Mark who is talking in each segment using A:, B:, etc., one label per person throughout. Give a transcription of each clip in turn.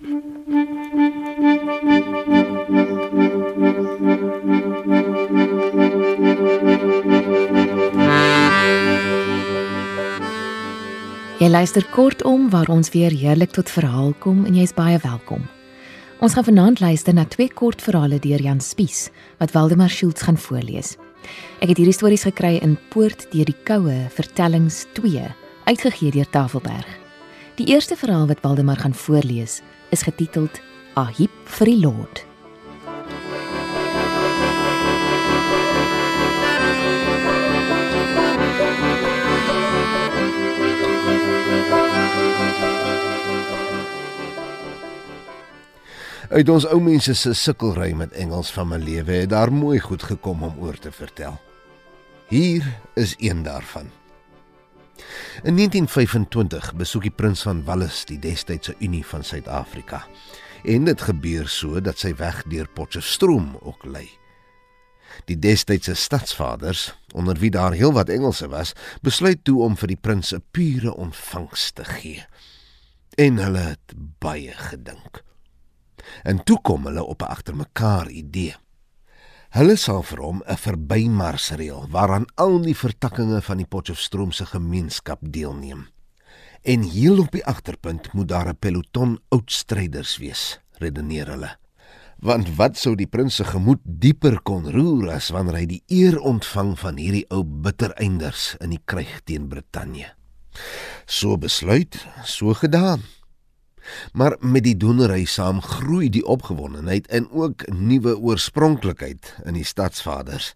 A: Jy luister kortom waar ons weer heerlik tot verhaal kom en jy's baie welkom. Ons gaan vanaand luister na twee kort verhale deur Jan Spies wat Waldemar Schultz gaan voorlees. Ek het hierdie stories gekry in Poort deur die Koue Vertellings 2, uitgegee deur Tafelberg. Die eerste verhaal wat Waldemar gaan voorlees, is getiteld Ahip vir die Lord.
B: Uit ons ou mense se sukkelry met Engels van my lewe het daar mooi goed gekom om oor te vertel. Hier is een daarvan. In 1925 besoek die prins van Wallis die destydse Unie van Suid-Afrika. En dit gebeur so dat sy weg deur Potchefstroom ook lê. Die destydse stadsvaders, onder wie daar heelwat Engelse was, besluit toe om vir die prins 'n pure ontvangs te gee. En hulle het baie gedink. En toe kom hulle op 'n agtermekaar idee. Hulle sal vir hom 'n verbymars reël waaraan al die vertakkings van die Potchefstroom se gemeenskap deelneem. En heel op die agterpunt moet daar 'n peloton oudstryders wees, redeneer hulle. Want wat sou die prins se gemoed dieper kon roer as wanneer hy die eer ontvang van hierdie ou bittereinders in die kryg teen Brittanje? So besluit, so gedaan. Maar met die doenery saam groei die opgewondenheid en ook nuwe oorspronklikheid in die stadsvaders.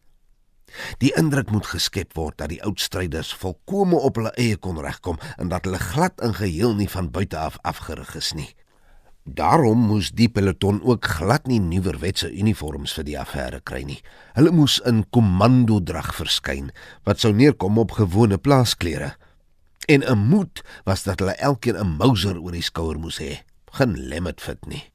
B: Die indruk moet geskep word dat die oud stryders volkome op hulle eie kon regkom en dat hulle glad in geheel nie van buite af afgerig is nie. Daarom moes die peloton ook glad nie nuwerwetse uniforms vir die affære kry nie. Hulle moes in komando drag verskyn wat sou neerkom op gewone plaasklere. En 'n moed was dat hulle elkeen 'n Mauser oor die skouer moes hê. Geen lemmet fit nie.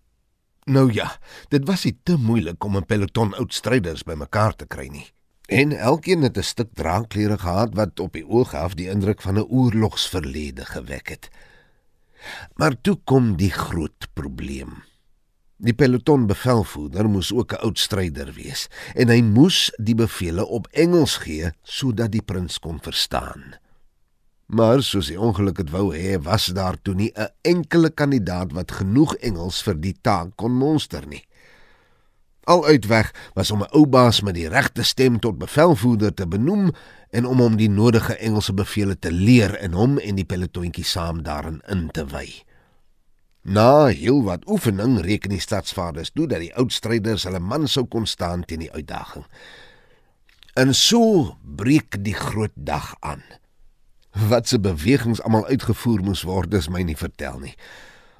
B: Nou ja, dit was nie te moeilik om 'n peloton oud stryders bymekaar te kry nie. En elkeen het 'n stuk draagklere gehad wat op die oog af die indruk van 'n oorlogsverlede gewek het. Maar toe kom die groot probleem. Die peloton bevelvoerder moes ook 'n oud stryder wees en hy moes die bevele op Engels gee sodat die prins kon verstaan. Maar soos die ongeluk het wou hê, was daar toe nie 'n enkele kandidaat wat genoeg Engels vir die taak kon monster nie. Al uitweg was om 'n ou baas met die regte stem tot bevelvoerder te benoem en om hom die nodige Engelse bevele te leer en hom en die pelotontjie saam daarin in te wy. Na heel wat oefening reken die stadsvaders toe dat die oud stryders hulle man sou kon staan teen die uitdaging. En so breek die groot dag aan. Wat se bewegings almal uitgevoer moes word, is my nie vertel nie.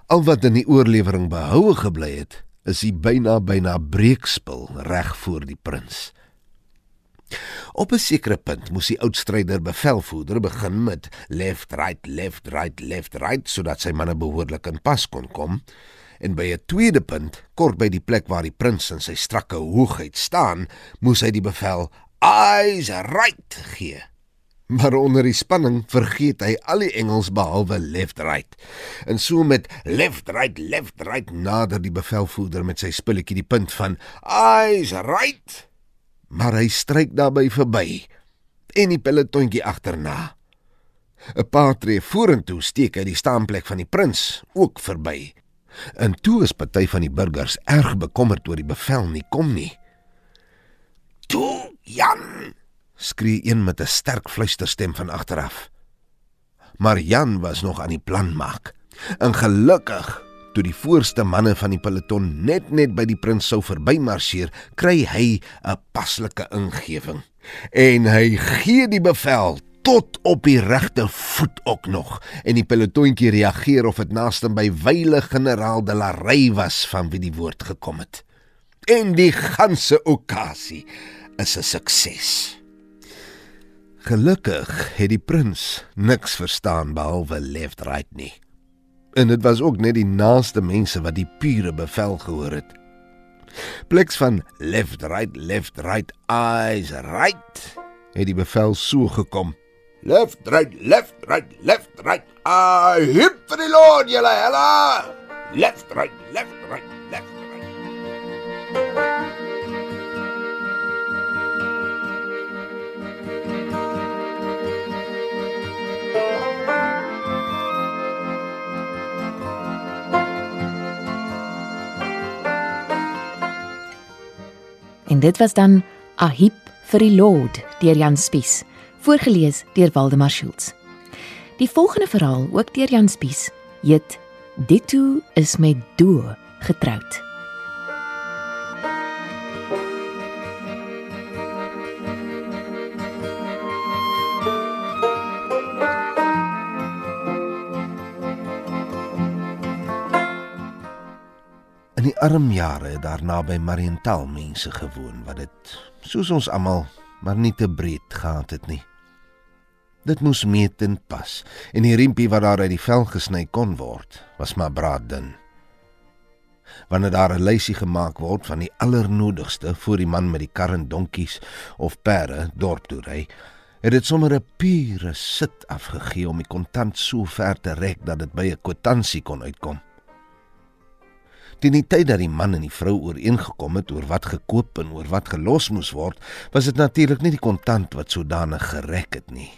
B: Al wat in die oorlewering behoue gebly het, is die byna byna breekspil reg voor die prins. Op 'n sekere punt moes die oudstryder bevelvoerder begin met left right left right left right sodat sy manne behoorlik in pas kon kom. En by 'n tweede punt, kort by die plek waar die prins in sy strakke hoogheid staan, moes hy die bevel eyes right gee maar onder die spanning vergeet hy al die Engels behalwe left right. En so met left right left right nader die bevelvoerder met sy spulletjie die punt van eyes right. Maar hy stryk daarby verby en die pelotontjie agterna. 'n Paar tree vorentoe steek hy die staanplek van die prins ook verby. En toe is party van die burgers erg bekommerd oor die bevel nie kom nie. "Toe, Jan!" Skree een met 'n sterk fluisterstem van agteraf. Maar Jan was nog aan die plan maak. En gelukkig, toe die voorste manne van die peloton net net by die prins sou verbymarseer, kry hy 'n paslike ingewing. En hy gee die bevel tot op die regte voet ook nog en die pelotontjie reageer of dit naaste by wyle generaal de la Rey was van wie die woord gekom het. En die ganse okasie is 'n sukses. Gelukkig het die prins niks verstaan behalwe left right nie. En dit was ook net die naaste mense wat die pure bevel gehoor het. Pleks van left right left right eyes right het die bevel so gekom. Left right left right left right I hip for the lord julle hella. Left right, left right, left right.
A: En dit was dan Ahip vir die Lord deur Jan Spies, voorgeles deur Waldemar Schultz. Die volgende verhaal, ook deur Jan Spies, heet Ditto is met Do getroud.
B: Arm jare het daar naby Mariental mense gewoon wat dit soos ons almal maar nie te breed gehad het nie. Dit moes meet en pas en die riempie wat daar uit die vel gesny kon word, was maar braaddun. Wanneer daar 'n lysie gemaak word van die allernodigste vir die man met die kar en donkies of perde dorp toe ry, het dit sommer 'n pure sit afgegee om die kontant so ver te rek dat dit by 'n kwitansie kon uitkom. Teen die tyd dat die man en die vrou ooreengekom het oor wat gekoop en oor wat gelos moes word, was dit natuurlik nie die kontant wat sodanig gerek het nie,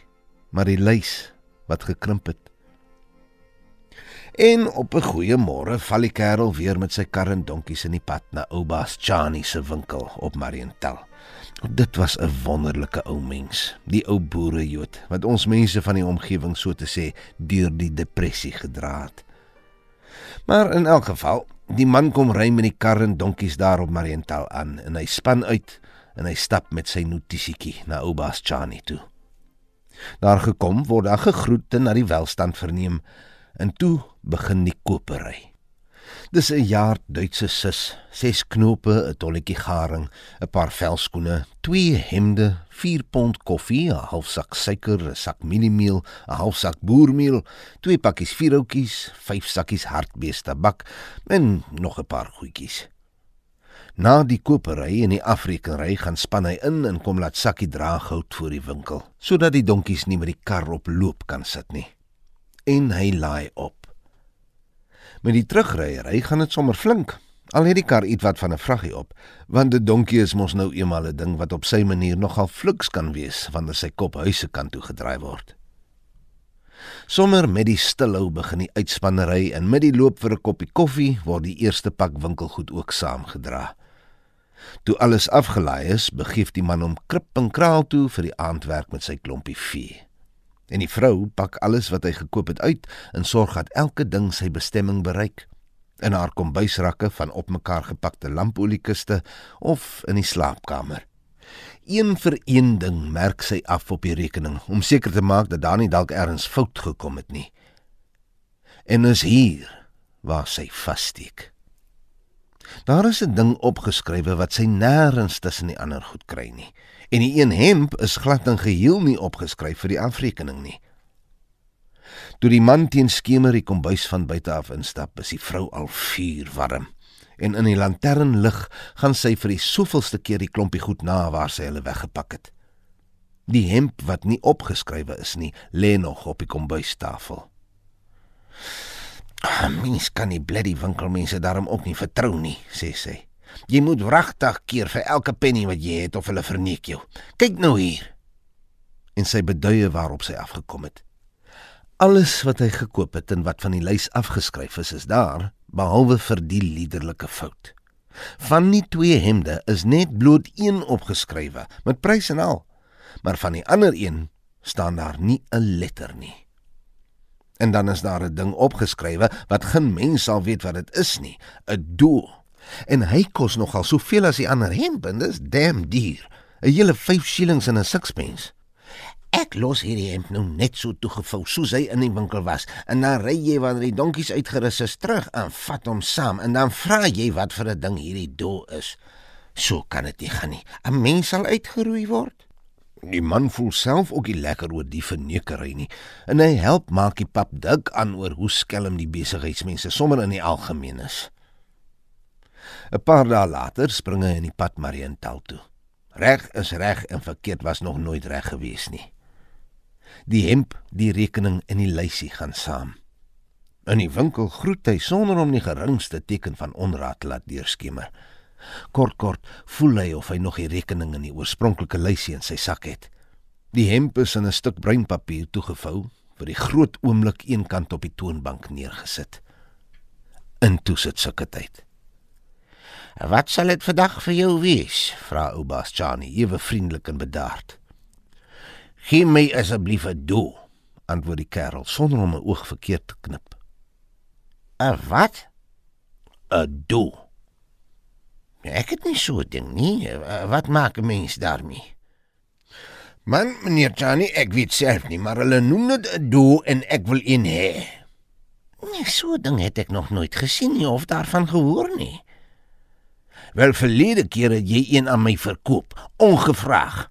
B: maar die lys wat gekrimp het. En op 'n goeie môre val die kerel weer met sy kar en donkies in die pad na Oubaas Chani se winkel op Mariental. Dit was 'n wonderlike ou mens, die ou boerejood wat ons mense van die omgewing so te sê deur die depressie gedra het. Maar in elk geval, die man kom ry met die kar en donkies daar op Mariental aan en hy span uit en hy stap met sy notisietjie na Oubaas Chani toe. Daar gekom word daar gegroet en na die welstand verneem en toe begin die kopery. Dis 'n jaar Duitse sis, ses knope, 'n tolletjie garing, 'n paar velskoene, twee hemde, 4 pond koffie, 'n half sak suiker, 'n sak mieliemeel, 'n half sak boermeel, twee pakkies vierhoutjies, vyf sakkies hartbees tabak en nog 'n paar goedjies. Na die kopery en die afrekenery gaan span hy in en kom laat sakkie draaghout voor die winkel, sodat die donkies nie met die kar op loop kan sit nie. En hy laai op. Met die terugryery gaan dit sommer flink. Al het die kar ietwat van 'n vraggie op, want 'n donkie is mos nou eenmal 'n ding wat op sy manier nogal fliks kan wees wanneer sy kop huise kant toe gedraai word. Sommer met die stilhou begin die uitspannery en met die loop vir 'n koppie koffie word die eerste pak winkelgoed ook saamgedra. Toe alles afgelaai is, begeef die man hom krip en kraal toe vir die aandwerk met sy klompie vee. En die vrou pak alles wat hy gekoop het uit en sorg dat elke ding sy bestemming bereik. In haar kombuisrakke van opmekaar gepakte lampoliekuste of in die slaapkamer. Een vir een ding merk sy af op die rekening om seker te maak dat daar nie dalk ergens fout gekom het nie. En is hier waar sy vassteek. Daar is 'n ding opgeskrywe wat sy nêrens tussen die ander goed kry nie en die een hemp is glad en geheel nie opgeskryf vir die afrekening nie. Toe die man teen skemer die kombuis van buite af instap, is die vrou al vuur warm en in die lanternlig gaan sy vir die soveelste keer die klompie goed na waar sy hulle weggepak het. Die hemp wat nie opgeskrywe is nie, lê nog op die kombuistafel. Mens kan nie bleddy winkelmense daarom ook nie vertrou nie, sê sy. Jy moet wragtig keer vir elke penny wat jy het of hulle verneek jou. Kyk nou hier. En sy beduie waarop sy afgekom het. Alles wat hy gekoop het en wat van die lys afgeskryf is, is daar, behalwe vir die liderlike fout. Van die twee hemde is net bloot een opgeskrywe met prys en al. Maar van die ander een staan daar nie 'n letter nie. En dan is daar 'n ding opgeskrywe wat geen mens sal weet wat dit is nie, 'n doel en hy kos nogal soveel as die ander hemp en dis damn duur. 'n Hele 5 shillings en 'n sixpence. Ek los hierdie hemp nou net so toegevou soos hy in die winkel was en dan ry jy wanneer die donkies uitgerus is terug en vat hom saam en dan vra jy wat vir 'n ding hierdie do is. So kan dit nie gaan nie. 'n Mens sal uitgeroei word. Die man voel self ook nie lekker oor die vernekery nie en hy help maak die pap dik aan oor hoe skelm die besigheidsmense sommer in die algemeen is. 'n Paar dae later spring hy in die pad Mariental toe. Reg is reg en verkeerd was nog nooit reg gewees nie. Die hemp, die rekening en die lysie gaan saam. In die winkel groet hy sonder om die geringste teken van onraad te laat deurskemer. Kort kort voel hy of hy nog die rekening in die oorspronklike lysie in sy sak het. Die hemp is in 'n stuk bruin papier toegevou, vir die groot oomblik eenkant op die toonbank neergesit. In toe sit sulke tyd.
C: "Wat sal dit vandag vir jou wees?" vra ou Baas Johnny, ewe vriendelik en bedaard. "Gee my asseblief 'n do," antwoord die kerel sonder om 'n oog verkeerd te knip. "'n Wat?" "'n do." Ek het nie so 'n ding nie. Wat maak 'n mens daarmee? Man, meneer Johnny, ek weet self nie, maar hulle noem dit 'n do en ek wil een hê. Nee, so 'n ding het ek nog nooit gesien nie of daarvan gehoor nie. Wel verlede keer het jy een aan my verkoop, ongevraag.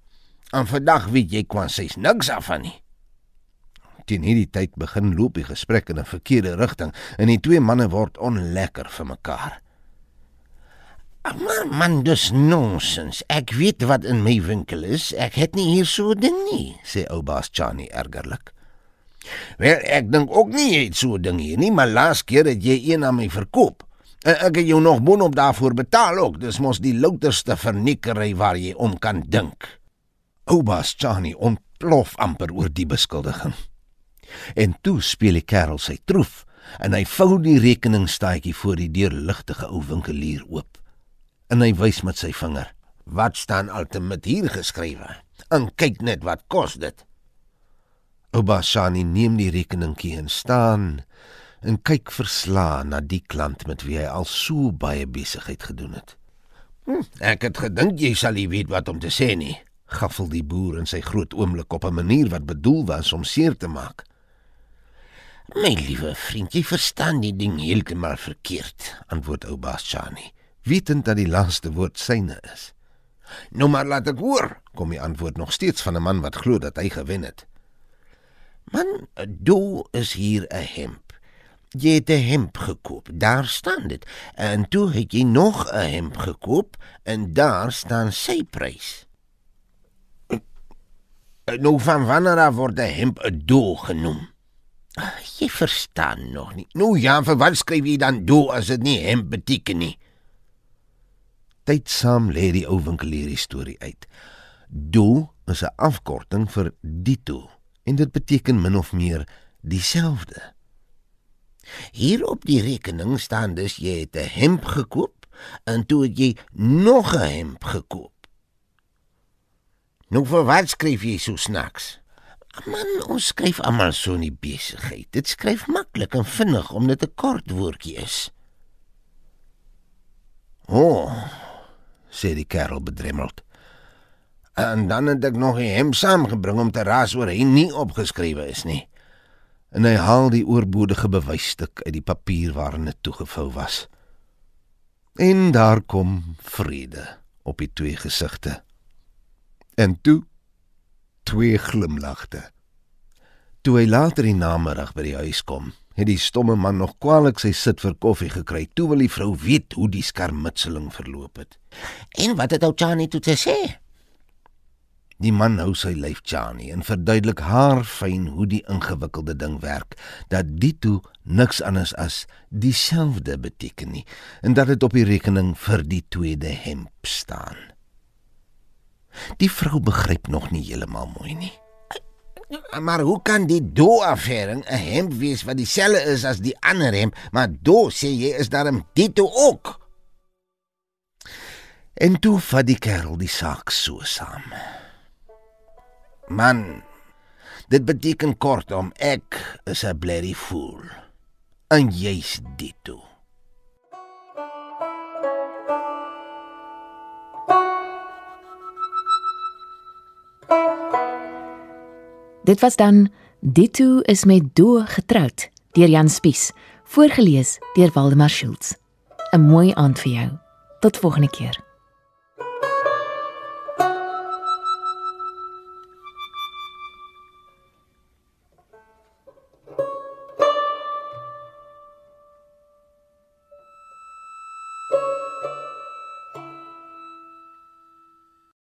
C: En vandag weet jy kwans sy's niks af van nie.
B: Teen hierdie tyd begin loop die gesprek in 'n verkeerde rigting en die twee manne word onlekker vir mekaar.
C: Man, man, dis nonsens. Ek weet wat in my winkel is. Ek het nie hier so 'n ding nie, sê ou baas Johnny ergerlik. Wel, ek dink ook nie jy het so 'n ding hier nie, maar laas keer het jy een aan my verkoop. Ek het jou nog boonop daarvoor betaal ook. Dis mos die louterste verniekery waar jy om kan dink.
B: Ou baas Johnny ontplof amper oor die beskuldiging. En toe speel die kerel sy troef en hy vou die rekeningstaatjie voor die deurligtige ou winkelier oop en hy wys met sy vinger.
C: Wat staan altemit hier geskrywe? En kyk net wat kos dit.
B: Ouba Shani neem die rekeningkie en staan en kyk verslaan na die klant met wie hy al so baie besigheid gedoen het.
C: Hm, ek het gedink jy sal nie weet wat om te sê nie,
B: gaffel die boer in sy groot oomblik op 'n manier wat bedoel was om seer te maak.
C: My liewe vriend, jy verstaan die ding heeltemal verkeerd, antwoord Ouba Shani
B: wetend dat die laaste woord syne is.
C: Nou maar laat ek hoor,
B: kom die antwoord nog steeds van 'n man wat glo dat hy gewen het.
C: Man, do is hier 'n hemp. Jy het 'n hemp gekoop. Daar staan dit. En toe het jy nog 'n hemp gekoop en daar staan sy prys. Nou van wanneer af word 'n hemp 'n do genoem? Jy verstaan nog nie. Nou ja, vir wat skryf jy dan do as dit nie hemp beteken nie?
B: Tydsaam lê die ou winkelier die storie uit. Do is 'n afkorting vir dito en dit beteken min of meer dieselfde.
C: Hier op die rekening staan dus jy het 'n hemp gekoop en toe het jy nog 'n hemp gekoop. Nou vir wat skryf jy so snacks? Man, ons skryf almal so in die besigheid. Dit skryf maklik en vinnig omdat dit 'n kort woordjie is.
B: O, oh, sê die kerel bedremmeld.
C: En dan het ek nog 'n hem saamgebring om te raas oor hy nie opgeskrywe is nie.
B: En hy haal die oorbodige bewysstuk uit die papier waarin dit toegevou was. En daar kom vrede op die twee gesigte. En toe twee glimlagte. Toe hy later die namiddag by die huis kom, het die stomme man nog kwaliek sy sit vir koffie gekry. Toe wil die vrou weet hoe die skermutseling verloop het.
C: En wat het ou Chani toe te sê?
B: Die man hou sy lyf Chani en verduidelik haar fyn hoe die ingewikkelde ding werk, dat dit toe niks anders as dieselfde beteken nie en dat dit op die rekening vir die tweede hemp staan. Die vrou begryp nog nie heeltemal mooi nie.
C: Maar hoe kan die do-affære 'n hemp wees wat dieselfde is as die ander hemp, maar do sê jy is daarom dit ook?
B: En toe vat die kerel die saak so saam.
C: Man, dit beteken kortom ek is 'n bloody fool. En jy's dit
A: Dit was dan Ditto is met Do getroud deur Jan Spies, voorgeles deur Waldemar Schultz. 'n Mooi aand vir jou. Tot volgende keer.